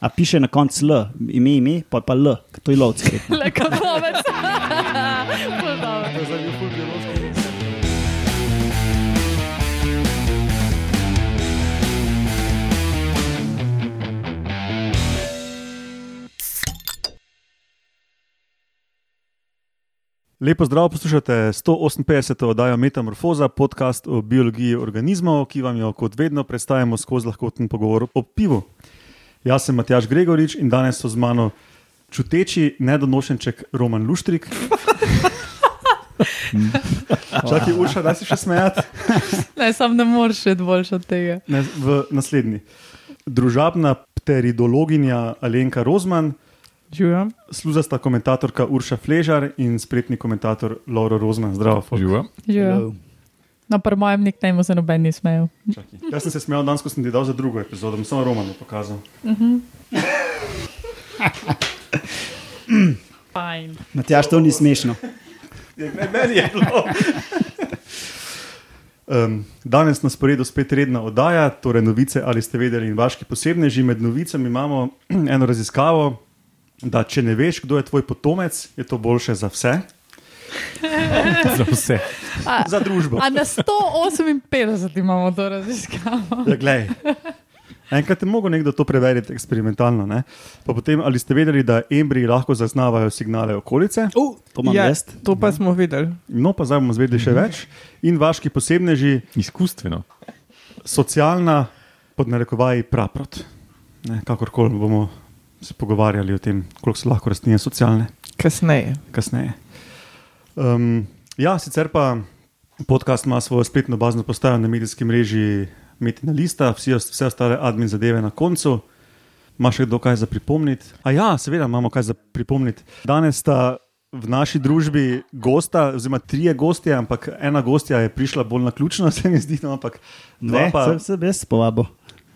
A piše na koncu L, ime, ime, pa pa L, to je lovci. Le ful biološki. Lepo zdrav, poslušate 158. oddajo Metamorfoza, podcast o biologiji organizmov, ki vam jo kot vedno predstavljamo skozi lahkoten pogovor o pivu. Jaz sem Matjaš Gregorič in danes so z mano čuteči nedonošenček Roman Luštrik. Čakaj, Urša, da si še smejati. Ne, sam ne moreš še boljš od tega. Ne, v naslednji. Družabna pteridologinja Alenka Rozman, sluzasta komentatorka Urša Fležar in spretni komentator Lauro Rozman. Zdravo, folk. No, pri mojem niknemu se noben ni smejal. Čakaj. Jaz sem se smejal danes, ko sem ti dal za drugo epizodo, bom samo Romanu pokazal. Fajn. Matjaš, to ni smešno. Je, ne, meni je bilo. Um, danes na sporedu spet redna oddaja, torej novice ali ste vedeli in vaški posebneži. Med novicami imamo eno raziskavo, da če ne veš, kdo je tvoj potomec, je to boljše za vse, Za vse. A, za družbo. a na 158 imamo to raziskavo. Ja, glej. Enkrat je mogel nekdo to preveriti eksperimentalno. Ne? Pa potem, ali ste vedeli, da embriji lahko zaznavajo signale okolice? Uh, to Ja, jaz. to pa smo videli. No, pa zdaj bomo zvedeli še več. In vaški posebneži, Izkustveno. socialna, pod narekovaji, praprot. Ne, kakorkoli bomo se pogovarjali o tem, koliko so lahko rastline socialne, Kasneje. kasneje. Um, ja, sicer pa podcast ima svojo spletno bazno postajo na medijski mreži Metina Lista, vsi, vse ostale admin zadeve na koncu. Ma še kdo kaj za pripomniti? A ja, seveda imamo kaj za pripomniti. Danes sta v naši družbi gosta, oziroma trije gostje, ampak ena gostja je prišla bolj na ključno, se mi zdi, no, ampak dva Ne, pa. sem se jaz povabil.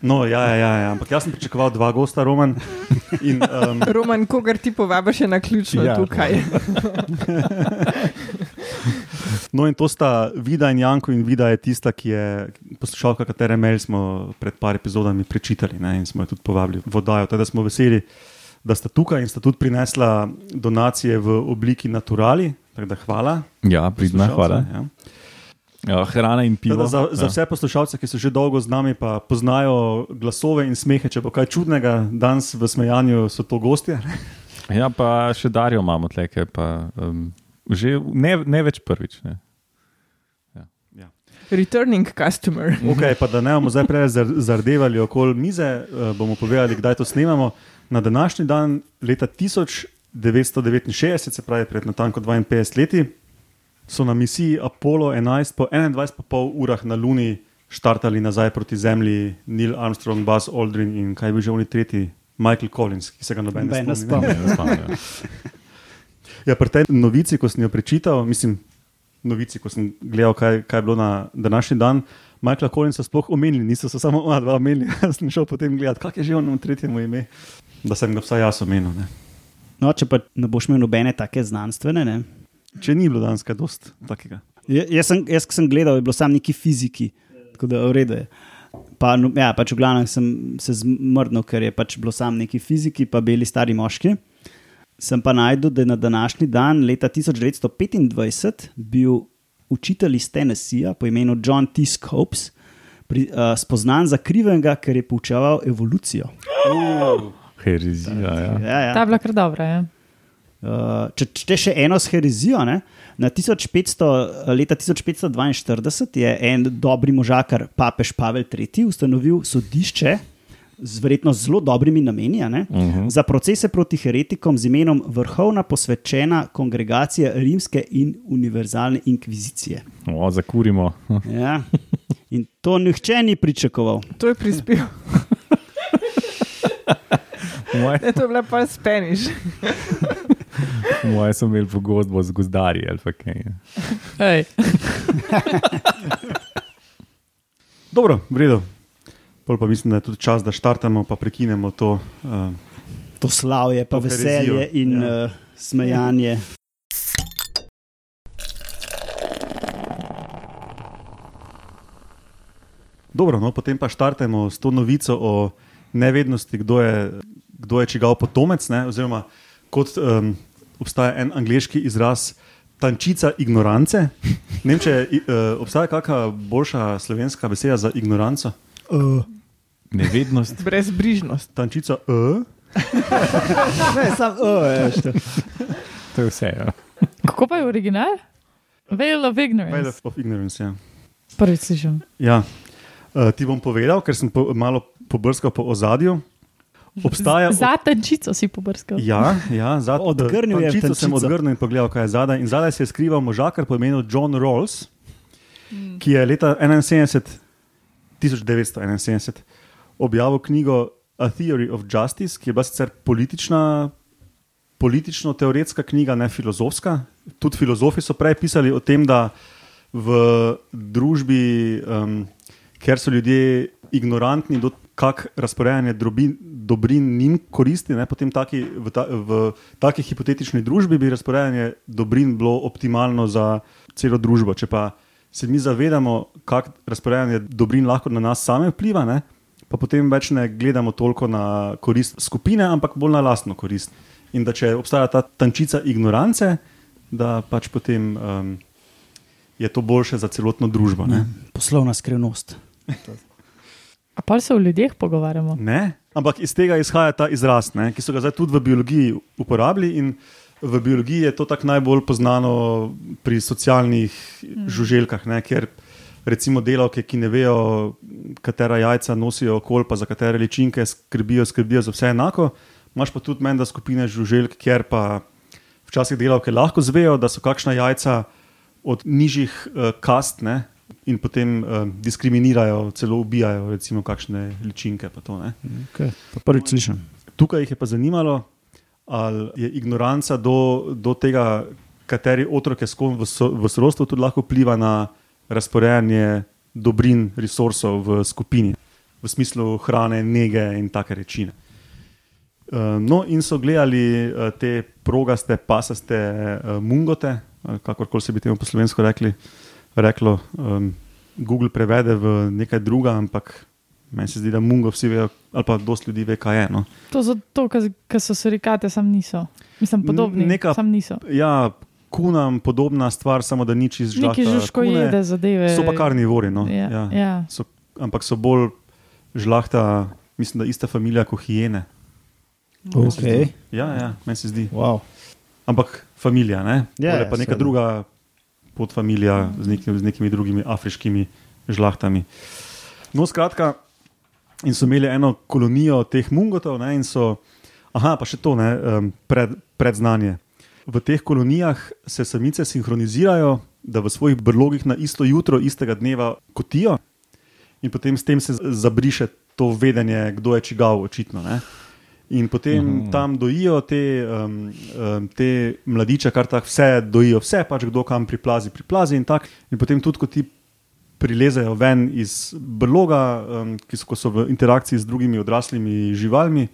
No, ja, ja, ja, ja, ampak jaz sem pričakoval dva gosta, Roman. In, um, Roman, kogar ti povabiš, je na ključno Ja, ja, tukaj. no, in to sta Vida in Janko, in Vida je tista, ki je poslušalka, katere mail smo pred par epizodami prečitali ne, in smo jo tudi povabili v oddajo. Teda smo veseli, da sta tukaj in sta tudi prinesla donacije v obliki naturali. Tako da hvala. Ja, pridna, hvala. Ja. Ja, hrana in pivo. Teda za, za Ja. vse poslušalce, ki so že dolgo z nami, pa poznajo glasove in smehe, če bo kaj čudnega, danes v smejanju so to gostje. Ja, pa še Darijo imamo tleke, pa um, že ne, ne več prvič. Ne. Returning customer. Okay, pa da ne bomo zdaj prej zar- zardevali okoli mize, eh, bomo povedali, kdaj to snemamo. Na današnji dan, leta 1969, se pravi pred natanko 52 leti, so na misiji Apollo 11 po 21,5 urah na Luni štartali nazaj proti Zemlji Neil Armstrong, Buzz Aldrin in kaj bi že oni tretji, Michael Collins, ki se ga noben ne ne spomni. ne. Ne, ne spomnim, ja. Pri tej novici, ko sem jo prečital, mislim, novici, ko sem gledal, kaj, kaj je bilo na današnji dan, Michaela Collinsa sploh omenili, niso se samo ona dva omenili. Jaz sem šel potem gledati, kak je že on v tretjem ime, da sem ga vsaj jaz omenil. Ne. No, če pa ne boš imel nobene take znanstvene. Ne? Če ni bilo danes kaj dost takega. Ja- Jaz, sem, jaz, ko sem gledal, je bilo samo neki fiziki, tako da v redu je. Pa, no, ja, pač v glavnem sem se zmrdnil, ker je pač bilo samo neki fiziki, pa bili stari moški. Sem pa najdel, da je na današnji dan, leta 1925, bil učitelj iz Tennesseeja po imenu John T. Scopes pri, uh, spoznan za krivega, ker je poučeval evolucijo. Herezija. Ja. Ja, ja. Ta je bila kar dobra. Ja. Uh, če če še eno s herezijo, ne, na 1500, leta 1542 je en dobri možakar, papež Pavel III., ustanovil sodišče z verjetno zelo dobrimi nameni a ne, uh -huh. za procese proti heretikom z imenom Vrhovna posvečena kongregacija Rimske in univerzalne inkvizicije. O, zakurimo. Ja. In to nihče ni pričakoval. To je prispel. Moje, Ne, to je bila pa Spaniš. moje so imeli pogodbo z gozdarji ali pa kaj. Dobro, v redu. Pol pa mislim, da je tudi čas, da štartamo, pa prekinemo to. Uh, To slavje, pa To herezijo, veselje in ja. uh, smejanje. Dobro, no, potem pa štartamo s to novico o nevednosti, kdo je, kdo je čigav potomec. Ne, oziroma, kot um, obstaja en angliški izraz, tančica ignorance. Ne vem, če uh, obstaja kakšna boljša slovenska beseda za ignoranco. Uh, Nevednost. Brezbrižnost. Tančica, uh, ne, sam, uh, je, što. To je vse. Ja. Kako pa je original? Veil of veil ignorance. of ignorance. Ja. Prvič slišim. Ja. Uh, ti bom povedal, ker sem po, malo pobrskal po ozadju. Obstaja. Za tančico si pobrskal. Ja, ja zad, Odgrnil je tančico sem odgrnil in pogledal, kaj je zadaj. In zadaj se je skrival možakar po imenu John Rawls, ki je leta 71, 1971 objavil knjigo A Theory of Justice, ki je bila sicer politična. Politično-teoretska knjiga, ne filozofska. Tudi filozofi so prej pisali o tem, da v družbi, um, ker so ljudje ignorantni, do kak razporejanje drobin, dobrin njim koristi, ne, potem taki, v, ta, v taki hipotetični družbi bi razporejanje dobrin bilo optimalno za celo družbo. Če pa se mi zavedamo, kako razporejanje dobrin lahko na nas same vpliva, ne, pa potem več ne gledamo toliko na korist skupine, ampak bolj na lastno korist. In da če obstaja ta tančica ignorance, da pač potem um, je to boljše za celotno družbo. Ne? Poslovna skrivnost. A pa se o ljudeh pogovarjamo. Ne? Ampak iz tega izhaja ta izraz, ne? ki so ga zdaj tudi v biologiji uporabili. In v biologiji je to tako najbolj poznano pri socialnih mm. žuželkah, ne? ker recimo delavke, ki ne vejo, katera jajca nosijo okol, pa za katere ličinke skrbijo, skrbijo za vse enako. Imáš pa tudi menda skupine žuželk, kjer pa včasih delavke lahko zvejo, da so kakšna jajca od nižjih uh, kast ne? in potem uh, diskriminirajo, celo ubijajo, recimo, kakšne ličinke. pa To, ne? Okay. Prvič slišim. Tukaj jih je pa zanimalo, ali je ignoranca do, do tega, kateri otrok je s kom v, so, v sorodstvu, tudi lahko vpliva na razporejanje dobrin, resursov v skupini, v smislu hrane, nege in take reči. Uh, no, in so gledali uh, te progaste, pasaste uh, mungote, kakorkoli se bi temu po slovensko rekli. Reklo, um, Google prevede v nekaj druga, ampak meni se zdi, da mungo vsi vejo, ali pa dosti ljudi ve, kaj je. No. To je zato, ker so surikate, sam niso. Mislim, podobni. Neka- Sam niso. Ja, kunam podobna stvar, samo da nič iz žlahta. Neki žužko jede zadeve. So pa karnivori, no. Ja, ja. ja. So, ampak so bolj žlahta, mislim, da ista familija kot hijene. Okay. Ja, ja, meni se zdi. Wow. Ampak familija, ne? Ja, Tole ja, pa neka seveda. druga podfamilija z, nekim, z nekimi drugimi afriškimi žlahtami. No, skratka, in so imeli eno kolonijo teh mungotov, ne, in so, aha, pa še to, ne, um, pred, predznanje. V teh kolonijah se samice sinhronizirajo, da v svojih brlogih na isto jutro, istega dneva kotijo, in potem s tem se zabriše to vedenje, kdo je čigav, očitno. Ne. In potem uh -huh. tam dojijo te, um, um, te mladiče, kar tako vse dojijo, vse pač kdo kam priplazi, priplazi in tako. In potem tudi, ko ti prilezejo ven iz brloga, um, ki so, ko so v interakciji z drugimi odraslimi živalmi,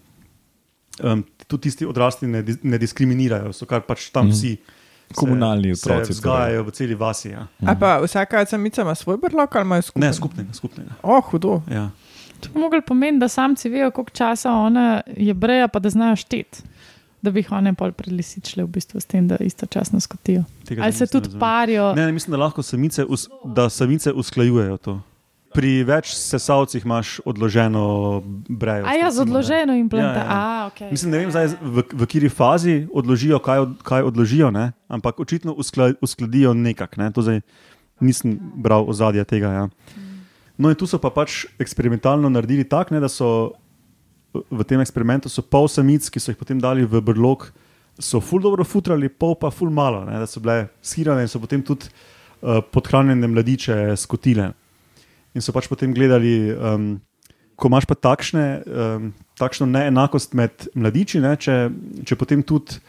um, tudi tisti odrasli ne, ne diskriminirajo, so kar pač tam Mhm. vsi. se- Komunalni se otroci, Vzgajajo v celi vasi. Ja. A pa vsaka samica ima svoj brlog ali imajo skupaj? Ne, skupnega. skupnega. Oh, hudo. Ja. To bi mogli pomeniti, da samci vejo, koliko časa ona je breja, pa da znajo šteti. Da bi jih one pol prelisičile v bistvu s tem, da istočasno skotijo. Tega Ali se tudi razumel. parijo. Ne, ne, mislim, da lahko samice, us, da samice usklajujejo to. Pri več sesalcih imaš odloženo brejo. A ja, z odloženo implantacijo. Ja, ja. Ja, okay. Mislim, ne vem, zdaj, v, v kateri fazi odložijo, kaj, od, kaj odložijo, ne? ampak očitno uskla, uskladijo nekako. Ne? To zdaj nisem bral ozadja tega. Ja. No, in tu so pa pač eksperimentalno naredili tako, da so v tem eksperimentu so pol samic, ki so jih potem dali v brlog, so ful dobro futrali, pol pa ful malo, ne, da so bile skirane in so potem tudi uh, podhranjene mladiče skotile. In so pač potem gledali, um, ko imaš pa takšne, um, takšno neenakost med mladiči, ne, če, če potem tudi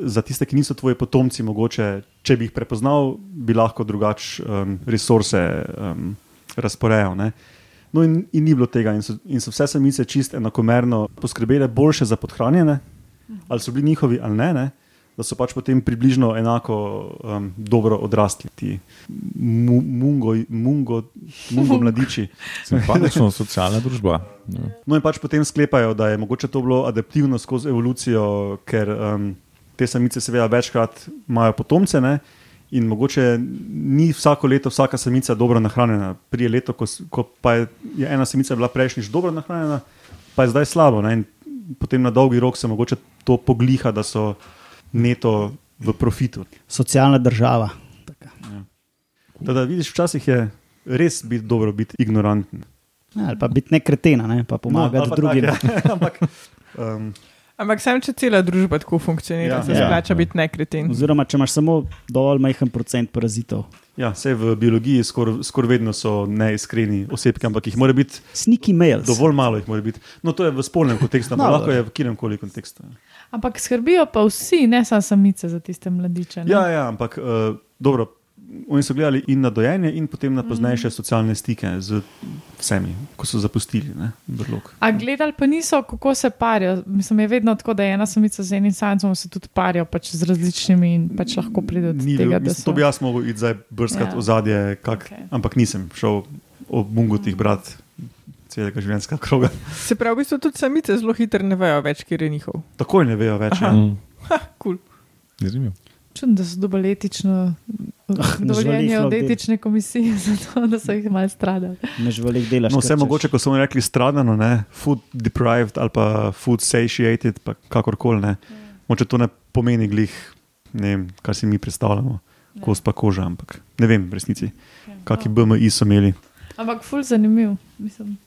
za tiste, ki niso tvoji potomci, mogoče, če bi jih prepoznal, bi lahko drugače um, resurse um, razporejal. Ne. No, in, in ni bilo tega, in so, in so vse samice čist enakomerno poskrbele boljše za podhranjene, ali so bili njihovi ali ne. ne. da so pač potem približno enako um, dobro odrasli ti mu, mungo, mungo, mungo mladiči. Simpatično socialna družba. Ja. No, in pač potem sklepajo, da je mogoče to bilo adaptivno skozi evolucijo, ker um, te samice, seveda, večkrat imajo potomce. Ne? In mogoče ni vsako leto vsaka samica dobro nahranjena. Prije leto, ko, ko pa je, je ena samica bila prejšnjič dobro nahranjena, pa je zdaj slabo. Ne? In potem na dolgi rok se mogoče to pogliha, da so neto v profitu. Socialna država. Taka. Da, da vidiš, včasih je res biti dobro, biti ignoranten. Ja, ali pa biti nekretena, ne? pa pomagati ali no, pa drugim. Tak, ja. Ampak, um, Ampak sem, če cela družba tako funkcionira, Ja. ja, se Ja. splača biti nekreten. Oziroma, če imaš samo dovolj majhen procent parazitov. ja, vse v biologiji skoraj skor vedno so neiskreni osebki, ampak jih mora biti Sneaky mails. dovolj malo. Jih mora biti. No, to je v spolnem kontekstu, ampak No, lahko je v kjerem koli kontekstu. Ampak skrbijo pa vsi, ne samo samice za tiste mladiče. ne? Ja, ja, ampak uh, dobro. Oni so gledali in na dojenje, in potem na poznejše Mhm. socialne stike z vsemi, ko so zapustili ne, brlog. A gledali pa niso, kako se parijo. Mislim, je vedno tako, da je ena samica z enim samcem, se tudi parijo pač z različnimi in pač lahko pride do Ni bil, tega, da mislim, so. to bi jaz mogel iti zdaj brskati Ja. ja. ozadje, kak, okay. ampak nisem šel o mungutih brat celega življenjskega kroga. Se pravi, v bistvu tudi samice zelo hitro ne vejo več, kje je njihov. Takoj ne vejo več. Ja. Mm. Cool. Zanimivo. Čudno, da so dobili etično dovoljenje žvalih od etične komisije, zato da so jih malo stradali. Ne delaš. No, vse kar češ. mogoče, ko so oni rekli stradano, ne, food deprived ali pa food satiated, pa kakorkoli. Ne. Moče to ne pomeni glih, ne vem, kar si mi predstavljamo, kost pa koža, ampak ne vem v resnici, kakšni BMI so imeli. Ampak ful zanimiv. Mislim,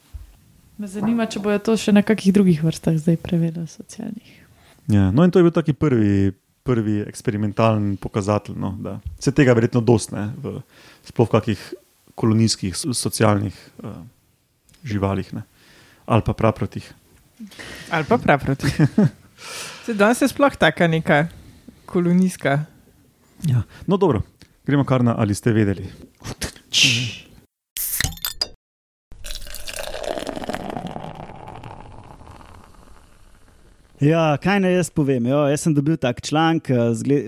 me zanima, če bojo to še na kakih drugih vrstah zdaj preverili socialnih. Ja, no, in to je bil taki prvi, prvi eksperimentalen pokazatelj. No, da se tega verjetno dostne, v, sploh v kakih kolonijskih, so- socialnih uh, živalih ne. ali pa praprotih. Ali pa prav proti. Se danes je sploh taka neka kolonijska. Ja. No, dobro, gremo kar na ali ste vedeli. Ja, kaj naj jaz povem? Jo, jaz sem dobil tak članek,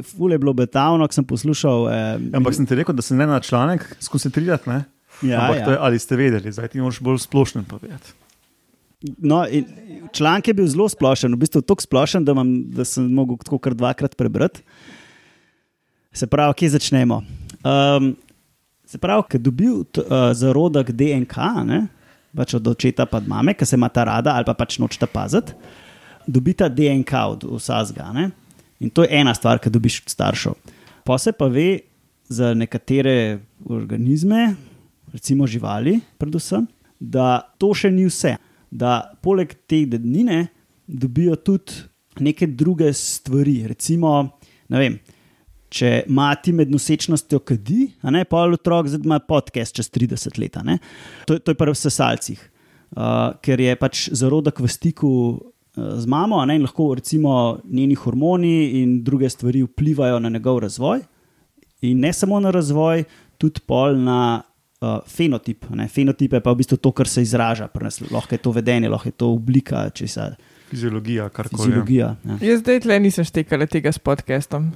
ful je bilo betavno, ko sem poslušal. Eh, Ampak sem ti rekel, da se ne na članek skoncentrirati, ne? ja, Ampak ja. to je ali ste vedeli, zdaj ti moraš bolj splošno povedati. No, članek je bil zelo splošen, v bistvu tako splošen, da, imam, da sem mogel tako kar dvakrat prebrati. Se pravi, kje začnemo? Um, se pravi, ker je dobil t, uh, zarodek DNK, ne, pač od očeta pa od mame, ki se ima ta rada ali pa pač nočeta paziti, dobita DNK od vsazga. Ne? In to je ena stvar, ki dobiš od staršev. Pa se pa ve za nekatere organizme, recimo živali, predvsem, da to še ni vse. Da poleg te dednine dobijo tudi neke druge stvari. Recimo, vem, če mati med nosečnostjo kadi, a ne pa otrok zdaj ima podcast čez 30 let. To, to je pa v sesalcih, uh, ker je pač zarodek v stiku z mamo, a ne, in lahko recimo njeni hormoni in druge stvari vplivajo na njegov razvoj. In ne samo na razvoj, tudi pol na uh, fenotip. Ne. Fenotip je pa v bistvu to, kar se izraža. pri nas. Lahko je to vedenje, lahko je to oblika, če se Fiziologija, kar koli. fiziologija. ne. Jaz zdaj tle nisem štekala tega s podcastom.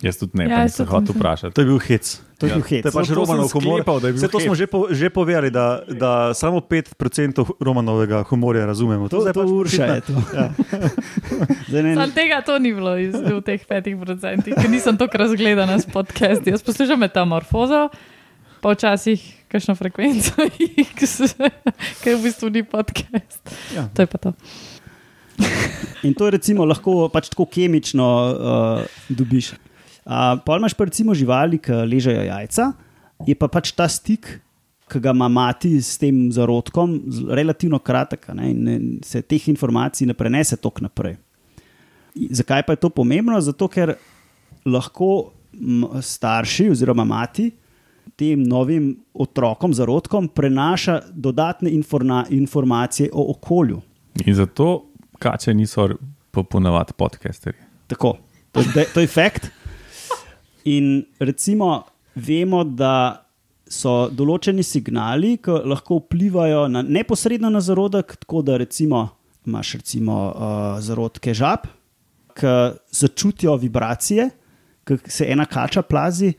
Jaz tudi ne, Ja, ja, jaz sem hotel vprašati. To je bil hec. To je Ja. bil hec. To je pač To- to Romanov humor. sklepal, da je bil Vse to hec. smo že, po, že povedali, da, da samo 5% Romanovega humorja razumemo. To, zdaj to pač Urša je to. Ja. Ne, Sam tega to ni bilo iz, v teh petih procentih, ker nisem tako razgledana s podcasti. Jaz poslušam metamorfozo, pa včasih kakšno frekvenco X, ker v bistvu ni podcast. Ja. To je pa to. In to je recimo lahko pač tako kemično uh, dobiš. Uh, pa imaš pa recimo živali, ki ležejo jajca, je pa pač ta stik, ki ga ima mati s tem zarodkom, relativno kratek ne, in ne, se teh informacij ne prenese tok naprej. I- Zakaj pa je to pomembno? Zato, ker lahko starši oziroma mati tem novim otrokom, zarodkom, prenaša dodatne informa informacije o okolju. In zato kače niso popolnovat podcasterji. Tako, to je, de- to je fakt. In recimo, vemo, da so določeni signali, ki lahko vplivajo na, neposredno na zarodek, tako da recimo, imaš recimo uh, zarodke žab, ki začutijo vibracije, ki se ena kača plazi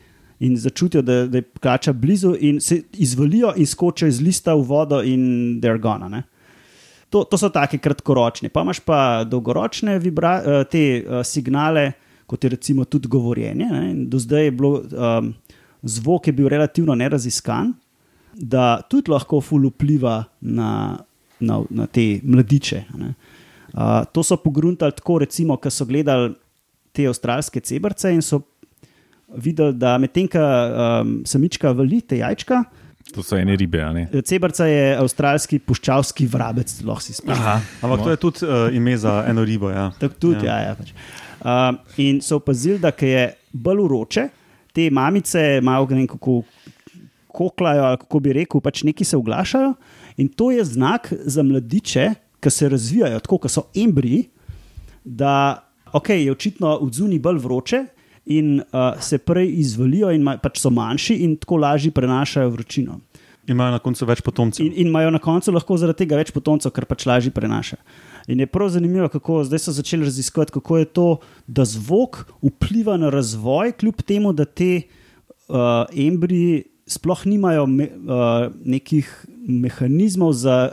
in začutijo, da, da je kača blizu, in se izvalijo in skočijo iz lista v vodo, in they're gone. Ne? To, to so take kratkoročne. Pa imaš pa dolgoročne vibra, eh, te uh, signale, kot je recimo tudi govorjenje. Ne? In Do zdaj je bilo, um, zvok je bil relativno neraziskan, da tudi lahko ful vpliva na, na, na te mladiče. a ne. Uh, to so pogruntali tako, recimo, ko so gledali te avstralske cebrce in so videli, da medtem ko um, samička vali te jajčka, To so ene ribe, a ne? cebrca je avstralski puščavski vrabec, lahko si spomniš. Aha, Ampak to je tudi uh, ime za eno ribo. Ja. Tako tudi, ja. Ja, ja, pač. Uh, in so opazili, da je bolj uroče, te mamice malo ne vem, kako koklajo, ali kako bi rekel, pač neki se oglašajo. In to je znak za mladiče, ki se razvijajo, tako kot so embriji, da okay, je očitno v zuniji bolj vroče. In uh, se prej izvalijo, in ma, pač so manjši, in tako lažje prenašajo vročino. Imajo na koncu več potomcev. In, in imajo na koncu lahko zaradi tega več potomcev, ker pač lažje prenaša. In je prav zanimivo, kako zdaj so začeli raziskovati, kako je to, da zvok vpliva na razvoj, kljub temu, da te uh, embriji sploh nimajo me, uh, nekih mehanizmov za,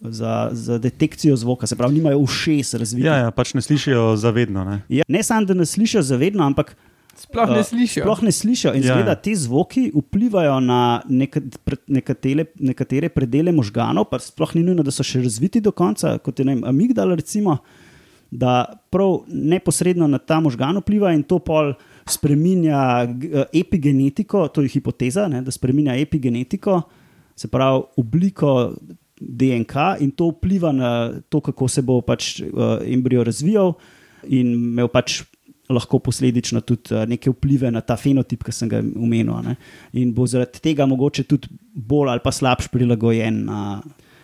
za, za detekcijo zvoka, se pravi, nimajo ušes razvitih. Ja, ja, pač ne slišijo zavedno. Ne? Ja, ne samo, da ne slišijo zavedno, ampak Sploh ne Uh, slišijo. Sploh ne slišijo. In Ja, zgleda, ti zvoki vplivajo na neka, pre- nekatere, nekatere predele možganov, pa sploh ni nujno, da so še razviti do konca, kot je vem, amigdala, recimo, da prav neposredno na ta možgan vpliva in to pol spreminja g- eh, epigenetiko, to je hipoteza, ne, da spreminja epigenetiko, se pravi obliko DNK in to vpliva na to, kako se bo pač uh, embrio razvijal in imel pač lahko posledično tudi eh, neke vplive na ta fenotip, ki sem ga omenil. Ne? In bo zaradi tega mogoče tudi bolj ali pa slabš prilagojen na,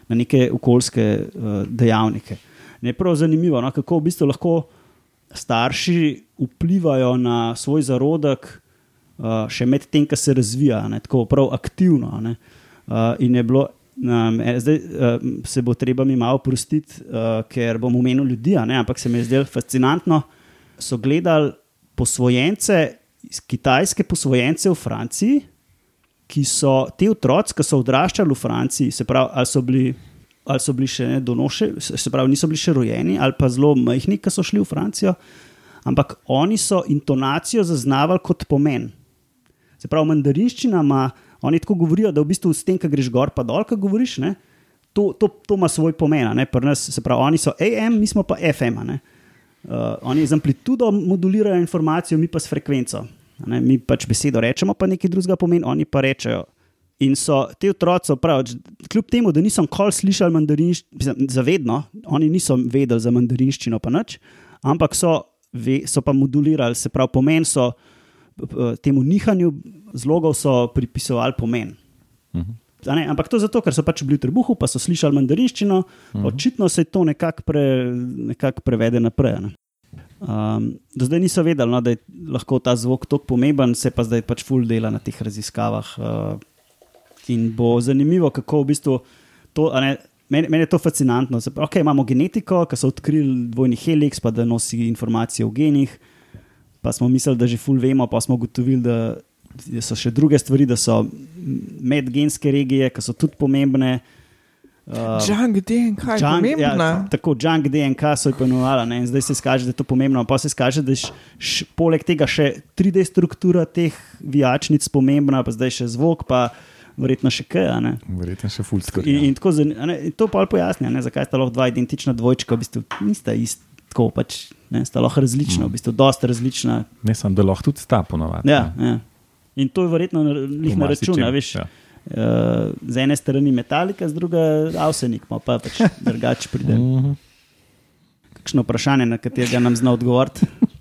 na neke okoljske uh, dejavnike. In je prav zanimivo, no? kako v bistvu lahko starši vplivajo na svoj zarodek uh, še med tem, ko se razvija, ne? tako prav aktivno. ne. Uh, in je bilo. Um, zdaj uh, se bo treba mi malo prostiti, uh, ker bom omenil ljudi, ne, ampak se mi je zdelo fascinantno. So gledali posvojence, kitajske posvojence v Franciji, ki so ti otroci, ki so odraščali v Franciji, se pravi, ali so bili, ali so bili še ne donoše, se pravi, niso bili še rojeni, ali pa zelo majhni, ki so šli v Francijo, ampak oni so intonacijo zaznavali kot pomen. Se pravi, mandarinščina ima, oni tako govorijo, da v bistvu s tem, ko greš gor, pa dol, ko govoriš, ne, to, to, to ima svoj pomen. Pri nas, se pravi, oni so AM, mi smo pa FM. Ne. Uh, oni z amplitudo modulirajo informacijo, mi pa s frekvenco. Ne, mi pač besedo rečemo, pa nekaj drugega pomeni, oni pa rečejo. In so ti otroci, kljub temu, da niso nikoli slišali mandarinščino, zavedno, oni niso vedeli za mandarinščino, pa nič, ampak so, ve, so pa modulirali, se pravi, pomen so eh, temu nihanju zlogov so pripisovali pomen. A Ne, ampak to zato, ker so pač bili v trebuhu, pa so slišali mandarinščino, uh -huh. očitno se je to nekako pre, nekak prevede naprej. Ne. Um, do zdaj niso vedeli, no, da je lahko ta zvok tako pomemben, se pa zdaj pač full dela na teh raziskavah. Uh, in bo zanimivo, kako v bistvu to. Ne, meni, meni je to fascinantno. Pravi, okay, imamo genetiko, ki so odkrili dvojni helix, pa da nosi informacije o genih. Pa smo mislili, da že full vemo, pa smo ugotovili, da so še druge stvari, da so medgenske regije, ki so tudi pomembne. Uh, Junk DNK je pomembna. ja, tako, junk DNK so jo poimenovali, ne, in zdaj se izkaže, da je to pomembno. Pa se izkaže, da je š, poleg tega še 3D struktura teh vijačnic pomembna, pa zdaj še zvok, pa verjetno še kaj. a ne. Verjetno še full skrbi. In, in, tako, zani- a ne, in to pa pojasni, ne, zakaj sta lahko dva identična dvojčka, v bistvu nista ista. Tako pač, ne, sta lahko različna, v bistvu, dosta različna. Ne samo, da lahko tudi sta ponovadi. Ja, ja. In to je verjetno njih na račun, a veš. Ja. Uh, z ene strani metalika, z druge avsenik, ima pa pač drugače pride. Mhm. Kakšno vprašanje, na katerega nam zna odgovoriti?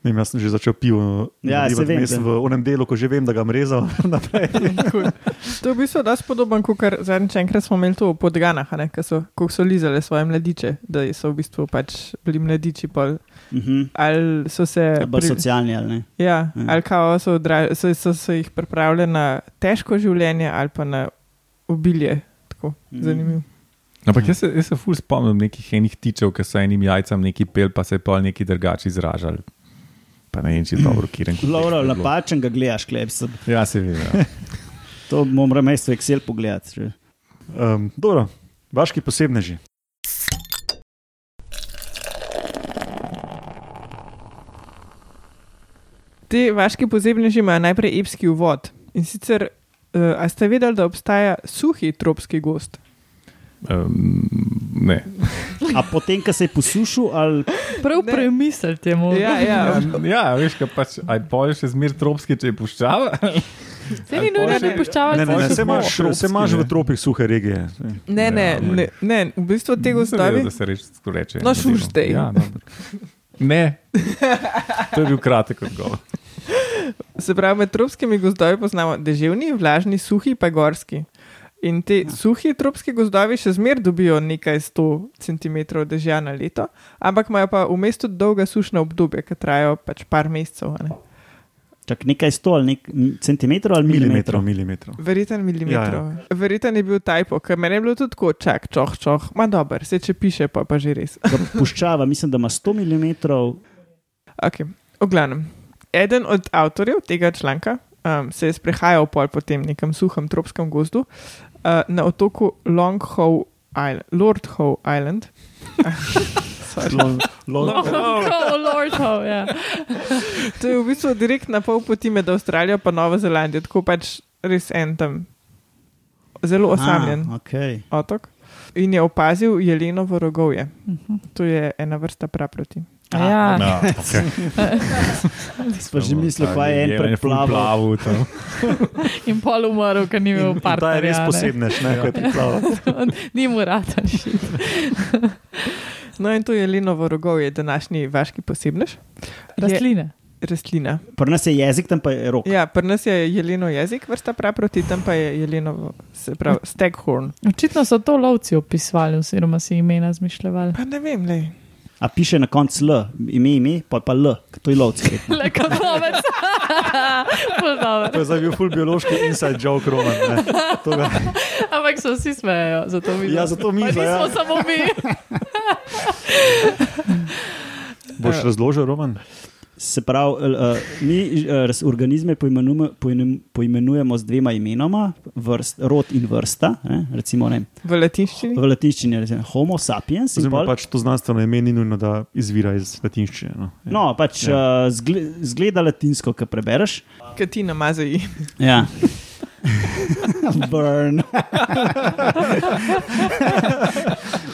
Ne, vem, jaz sem že začel pivo. Ja, nalivati saj vem, da. v onem delu, ko že vem, da ga bom rezal naprej. Cool. To je v bistvu dosti podoben, kot zadnjič enkrat smo imeli to v podganah, a ne, ko so, ko so lizali svoje mladiče, da so v bistvu pač bili mladiči. Pol. Uh -huh. Ali so se. Bolj socialni ali ne. Ja, Ja. ali kao so, odra, so, so se jih pripravljali na težko življenje ali pa na obilje. Tako, Mhm. zanimivo. Ampak jaz se, jaz se ful spomnim nekih enih tičev, ki so enim jajcem neki pel, pa se je pol neki drugače izražali. Pa ne vem, če je dobro, kjer je. Laura, napačen ga gledaš, klepsa. Ja, se vidi. Ja. To moram v Excel pogledati. že. Um, dobro, vaški posebneži. Ti vaški posebneži imajo najprej epski uvod. In sicer, uh, a ste vedeli, da obstaja suhi tropski gost? Um, ne. A potem, ko se je posušil, ali Prav Ne. premislite mu. Ja, ja. Ja, veš, kaj pač, aj poješ še zmer tropski, če je puščava. Se ni nujno, da Ne, puščavali ne, ne, Pol še se imaš, tropski, se imaš v ne. tropih suhe regije. Ne, ne, Ja, ne, ne, v bistvu te gostovi. Da se reč, tako reče. No, šuštej. Ja, no. Ne, to je bil kratek odgovor. Se pravi, med tropskimi gozdovi poznamo deževni, vlažni, suhi, pa gorski. In ti suhi tropski gozdovi še zmeraj dobijo nekaj 100 cm dežja na leto, ampak imajo pa vmes tudi dolga sušna obdobja, ki trajajo pač par mesecev. a ne. čak nekaj sto ali nek centimetrov ali Milimetrov, milimetrov. milimetrov. Verjeten milimetrov. Ja, ja. Verjeten je bil tajpo, ker meni je bilo tudi tako, čak, čoh, čoh, ma dober, se če piše, pa, pa že res. Puščava, mislim, da ima 100 mm. Okay. V glavnem, eden od avtorjev tega članka um, se je sprehajal pol po tem nekem suhem tropskem gozdu uh, na otoku Long Howe Island, Lord Howe Island. Sorry. Oh, oh, Lord, oh, ja. to je v bistvu direkt na pol poti med Avstralijo in Novo Zelandijo, tako pač res en tam zelo osamljen Ah, okay. otok. In je opazil jelenovo rogovje. To je ena vrsta praproti. A Ja, No, okay. Smo že mislili, pa je en preplaval. tam. in pol umrl, ker ni imel In Ta je res ne. posebnež, ne, ko je priplaval. Ni mu rad, ali šit. No, in to jelenovo rogovje, današnji vaški posebnež. Rastline. Rastlina. Pri nas je jezik, tam pa je rok. Ja, pri nas je jeleno jezik, vrsta praproti, tam pa je jeleno, se pravi, staghorn. Očitno so to lovci opisovali, oziroma si imena zmišljali. Pa ne vem, le. A piše na koncu L, ime, ime, pa pa L, to je lovci. Le. Ful dobro. To je zdaj bil full biološki inside joke, Roman. To Ampak se vsi smejejo, zato mi Ja, zato mi, Pa ja. nismo samo mi. boš razložil, Roman? Se pravi, uh, mi uh, organizme poimenujemo, poimenujemo z dvema imenoma, vrst, rod in vrsta. Ne? Recimo ne, V latinščini. v latinščini je Homo sapiens. in Oziroma, pol- pač to znanstveno ime ni nujno, da izvira iz latinščine. No, No, pač Ja. ja. uh, zgle, zgleda latinsko, ki prebereš. Ki ti namazaji. Ja. Burn.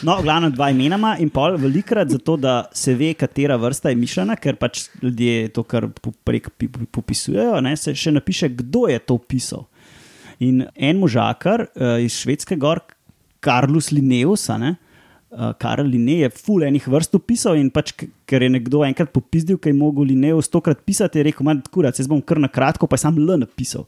no, glavno dva imenama in pol velikrat zato, da se ve, katera vrsta je mišljena, ker pač ljudje to kar prek popisujejo, ne, se še napiše, kdo je to pisal. In en možakar uh, iz Švedske gor, Karlus Linneus, a ne, uh, Karl Linne je ful enih vrst opisal in pač, ker je nekdo enkrat popizdil, ker je mogel Linneus tokrat pisati, je rekel, manj kurac, jaz bom kar na kratko, pa sam L napisal.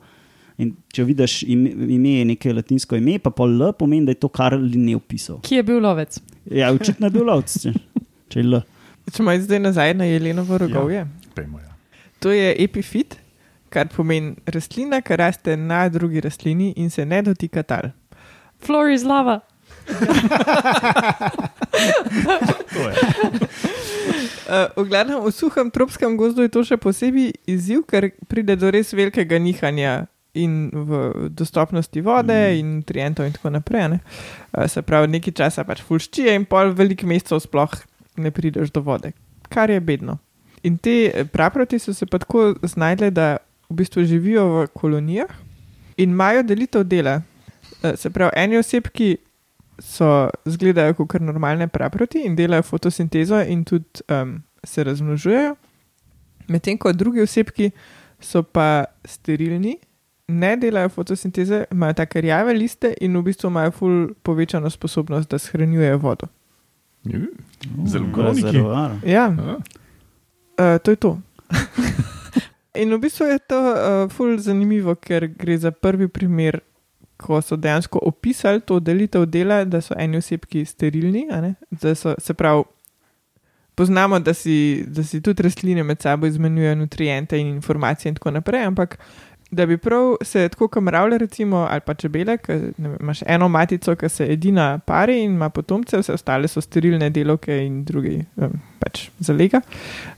In če vidiš ime, ime neko latinsko ime, pa pol L pomeni, da je to Karl Linne opisal. Ki je bil lovec? Ja, očitno je bil lovec, če, če je L. Če imaš zdaj nazaj na jelenovo rogovje. Pejmo, ja. To je epifit, kar pomeni rastlina, ki raste na drugi rastlini in se ne dotika tal. Flor iz lava. Uh, v glavnem, v suhem tropskem gozdu je to še posebej izziv, ker pride do res velikega nihanja in v dostopnosti vode mm. in nutrientov in tako naprej. Ne? Uh, se pravi, nekaj časa pač fulščije in pol velik mesecev sploh ne prideš do vode, kar je bedno. In te eh, praproti so se pa tako znajdle, da v bistvu živijo v kolonijah in imajo delitev dela. Uh, se pravi, eni osebki so zgledajo kot normalne praproti in delajo fotosintezo in tudi um, se razmnožujejo, medtem ko drugi osebki so pa sterilni, ne delajo fotosinteze, imajo take rjave liste in v bistvu imajo ful povečano sposobnost, da shranjujejo vodo. Zelo Goniki. goniki. Ja, A, uh, to je to. In v bistvu je to uh, ful zanimivo, ker gre za prvi primer, ko so dejansko opisali to delitev dela, da so eni osebki sterilni, a ne? da so se pravi. Poznamo, da si, da si tudi rastline med sabo izmenjujejo nutriente in informacije, in tako naprej, ampak da bi prav se tako kamravle, recimo, ali pa čebele, ki ne vem, imaš eno matico, ki se edina pari in ima potomce, vse ostale so sterilne delovke in drugi um, pač zalega.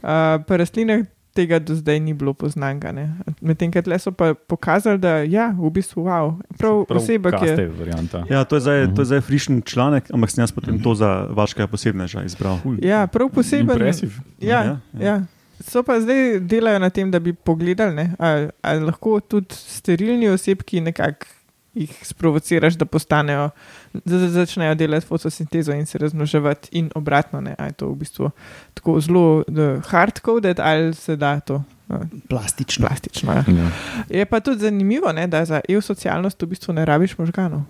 Uh, pa rastline tega do zdaj ni bilo poznanega. ne. Medtem, ker so pa pokazali, da ja, v bistvu wow, prav, prav oseba, ki je. Varianta. Ja, to je zdaj, Mhm. to je zdaj frišen članek, ampak sem jaz potem to za vašega posebneža izbral. Ja, prav poseben. Impresiv. Ja, Ja, ja, ja. Ja. So pa zdaj delajo na tem, da bi pogledali, ne, ali, ali lahko tudi sterilni osebki nekako jih sprovociraš, da postanejo, da za- začnejo delati fotosintezo in se razmnoževati, in obratno. Ne, ali je to v bistvu tako zelo hardcoded, ali se da to uh, Plastično. plastično. Ja. Ja. Je pa tudi zanimivo, ne, da za eusocialnost v bistvu ne rabiš možganov.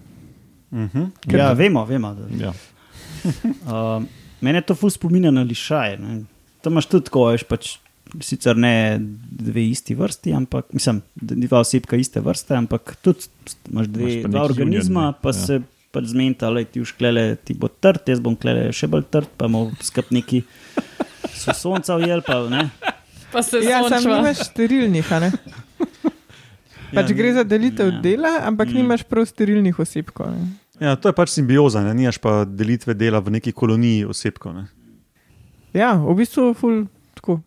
Mhm. Ker- Ja, vemo, vemo. Da, Ja. uh, mene to ful spominja na lišaje. Ne. To imaš tudi tako, veš, pač, sicer ne dve isti vrsti, ampak mislim, dva osebka iste vrste, ampak tudi imaš dve, Imaš dva organizma, union, pa Ja. se pač zmenta, da ti ušklele, ti bo trd, jaz bom klele še bolj trd, pa bomo skup neki so sonca ujel, pa ne. Pa se Ja, sam nimaš sterilnih, a ne? Pač Ja, gre za delitev ja. dela, ampak Mm. nimaš prav sterilnih osebkov. Ne? Ja, to je pač simbioza, ne nimaš pa delitve dela v neki koloniji osebkov. Ne. Ja, v bistvu ful, tako,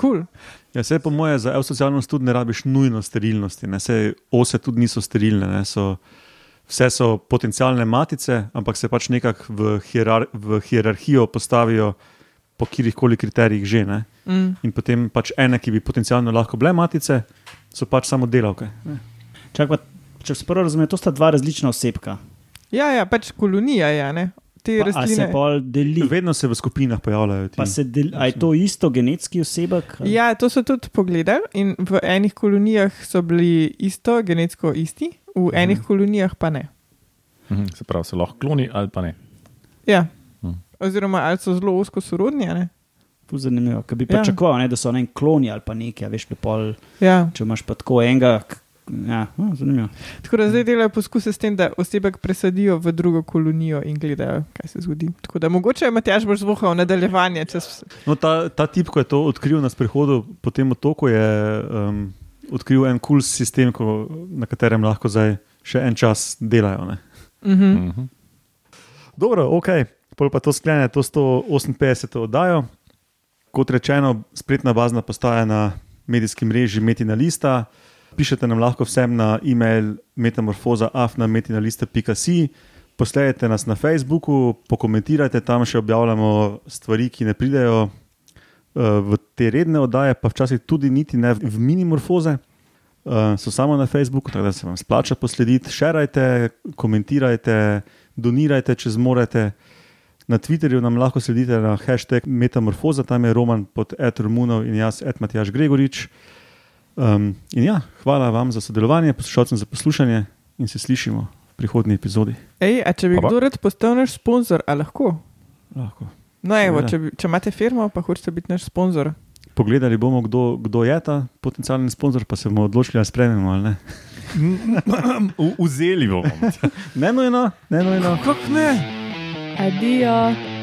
cool. Ja, vse po moje za eusocialnost tudi ne rabiš nujno sterilnosti, ne. Sej ose tudi niso sterilne, ne. So, vse so potencijalne matice, ampak se pač nekako v, hierar, v hierarhijo postavijo po kjerih koli kriterijih že. Ne. Mm. In potem pač ene, ki bi potencialno lahko bile matice, so pač samo delavke. Čak, pa, če se prvo razume, to sta dva različna osebka. Ja, ja, pač kolonija je, ne? Te Pa, a se rastline. pol deli. Vedno se v skupinah pojavljajo ti. Pa se del, a je to isto genetski osebek? Ja, to so tudi pogledali in v enih kolonijah so bili isto, genetsko isti, v enih kolonijah pa ne. Mhm, Se pravi, se lahko kloni ali pa ne. Ja. Mm. Oziroma, ali so zelo osko sorodni, ne? Ful Zanimivo, ker bi Ja. pričakoval, ne, da so ne kloni ali pa nekaj, veš, pol, Ja. če imaš pa tako enega. Ja, no, zanimivo. Tako da zdaj delajo poskuse s tem, da osebek presadijo v drugo kolonijo in gledajo, kaj se zgodi. Tako da mogoče Matjaš boš zvohal nadaljevanje. Čez... No, ta, ta tip, ko je to odkril na sprehodu po tem otoku, je um, odkril en kul cool sistem, ko, na katerem lahko zdaj še en čas delajo. Ne. Mhm. Mhm. Dobro, ok, pol pa to sklene to 158. oddajo. Kot rečeno, spletna bazna postaja na medijskem mreži Metina Lista. Pišete nam lahko vsem na e-mail metamorfoza.afna.metina.si. Posledajte nas na Facebooku, pokomentirajte, tam še objavljamo stvari, ki ne pridejo eh, v te redne oddaje, pa včasih tudi niti ne v minimorfoze. Uh, so samo na Facebooku, tako da se vam splača poslediti. Šerajte, komentirajte, donirajte, če zmorete. Na Twitterju nam lahko sledite na hashtag Metamorfoza, tam je Roman pod Ed Romunov in jaz, Ed Matjaš Gregorič. Um, in ja, hvala vam za sodelovanje, poslušalcem za poslušanje in se slišimo v prihodnji epizodi. Ej, a če bi pa. kdo rad postal naš sponzor, a lahko? Lahko. No, evo, če, bi- če imate firmo, pa hočete biti naš sponzor. Pogledali bomo, kdo, kdo je ta potencijalni sponzor, pa se bomo odločili, ali sprejmemo ali ne. Vzeli bomo. Ne nujno, ne nujno. Kako ne? Adijo.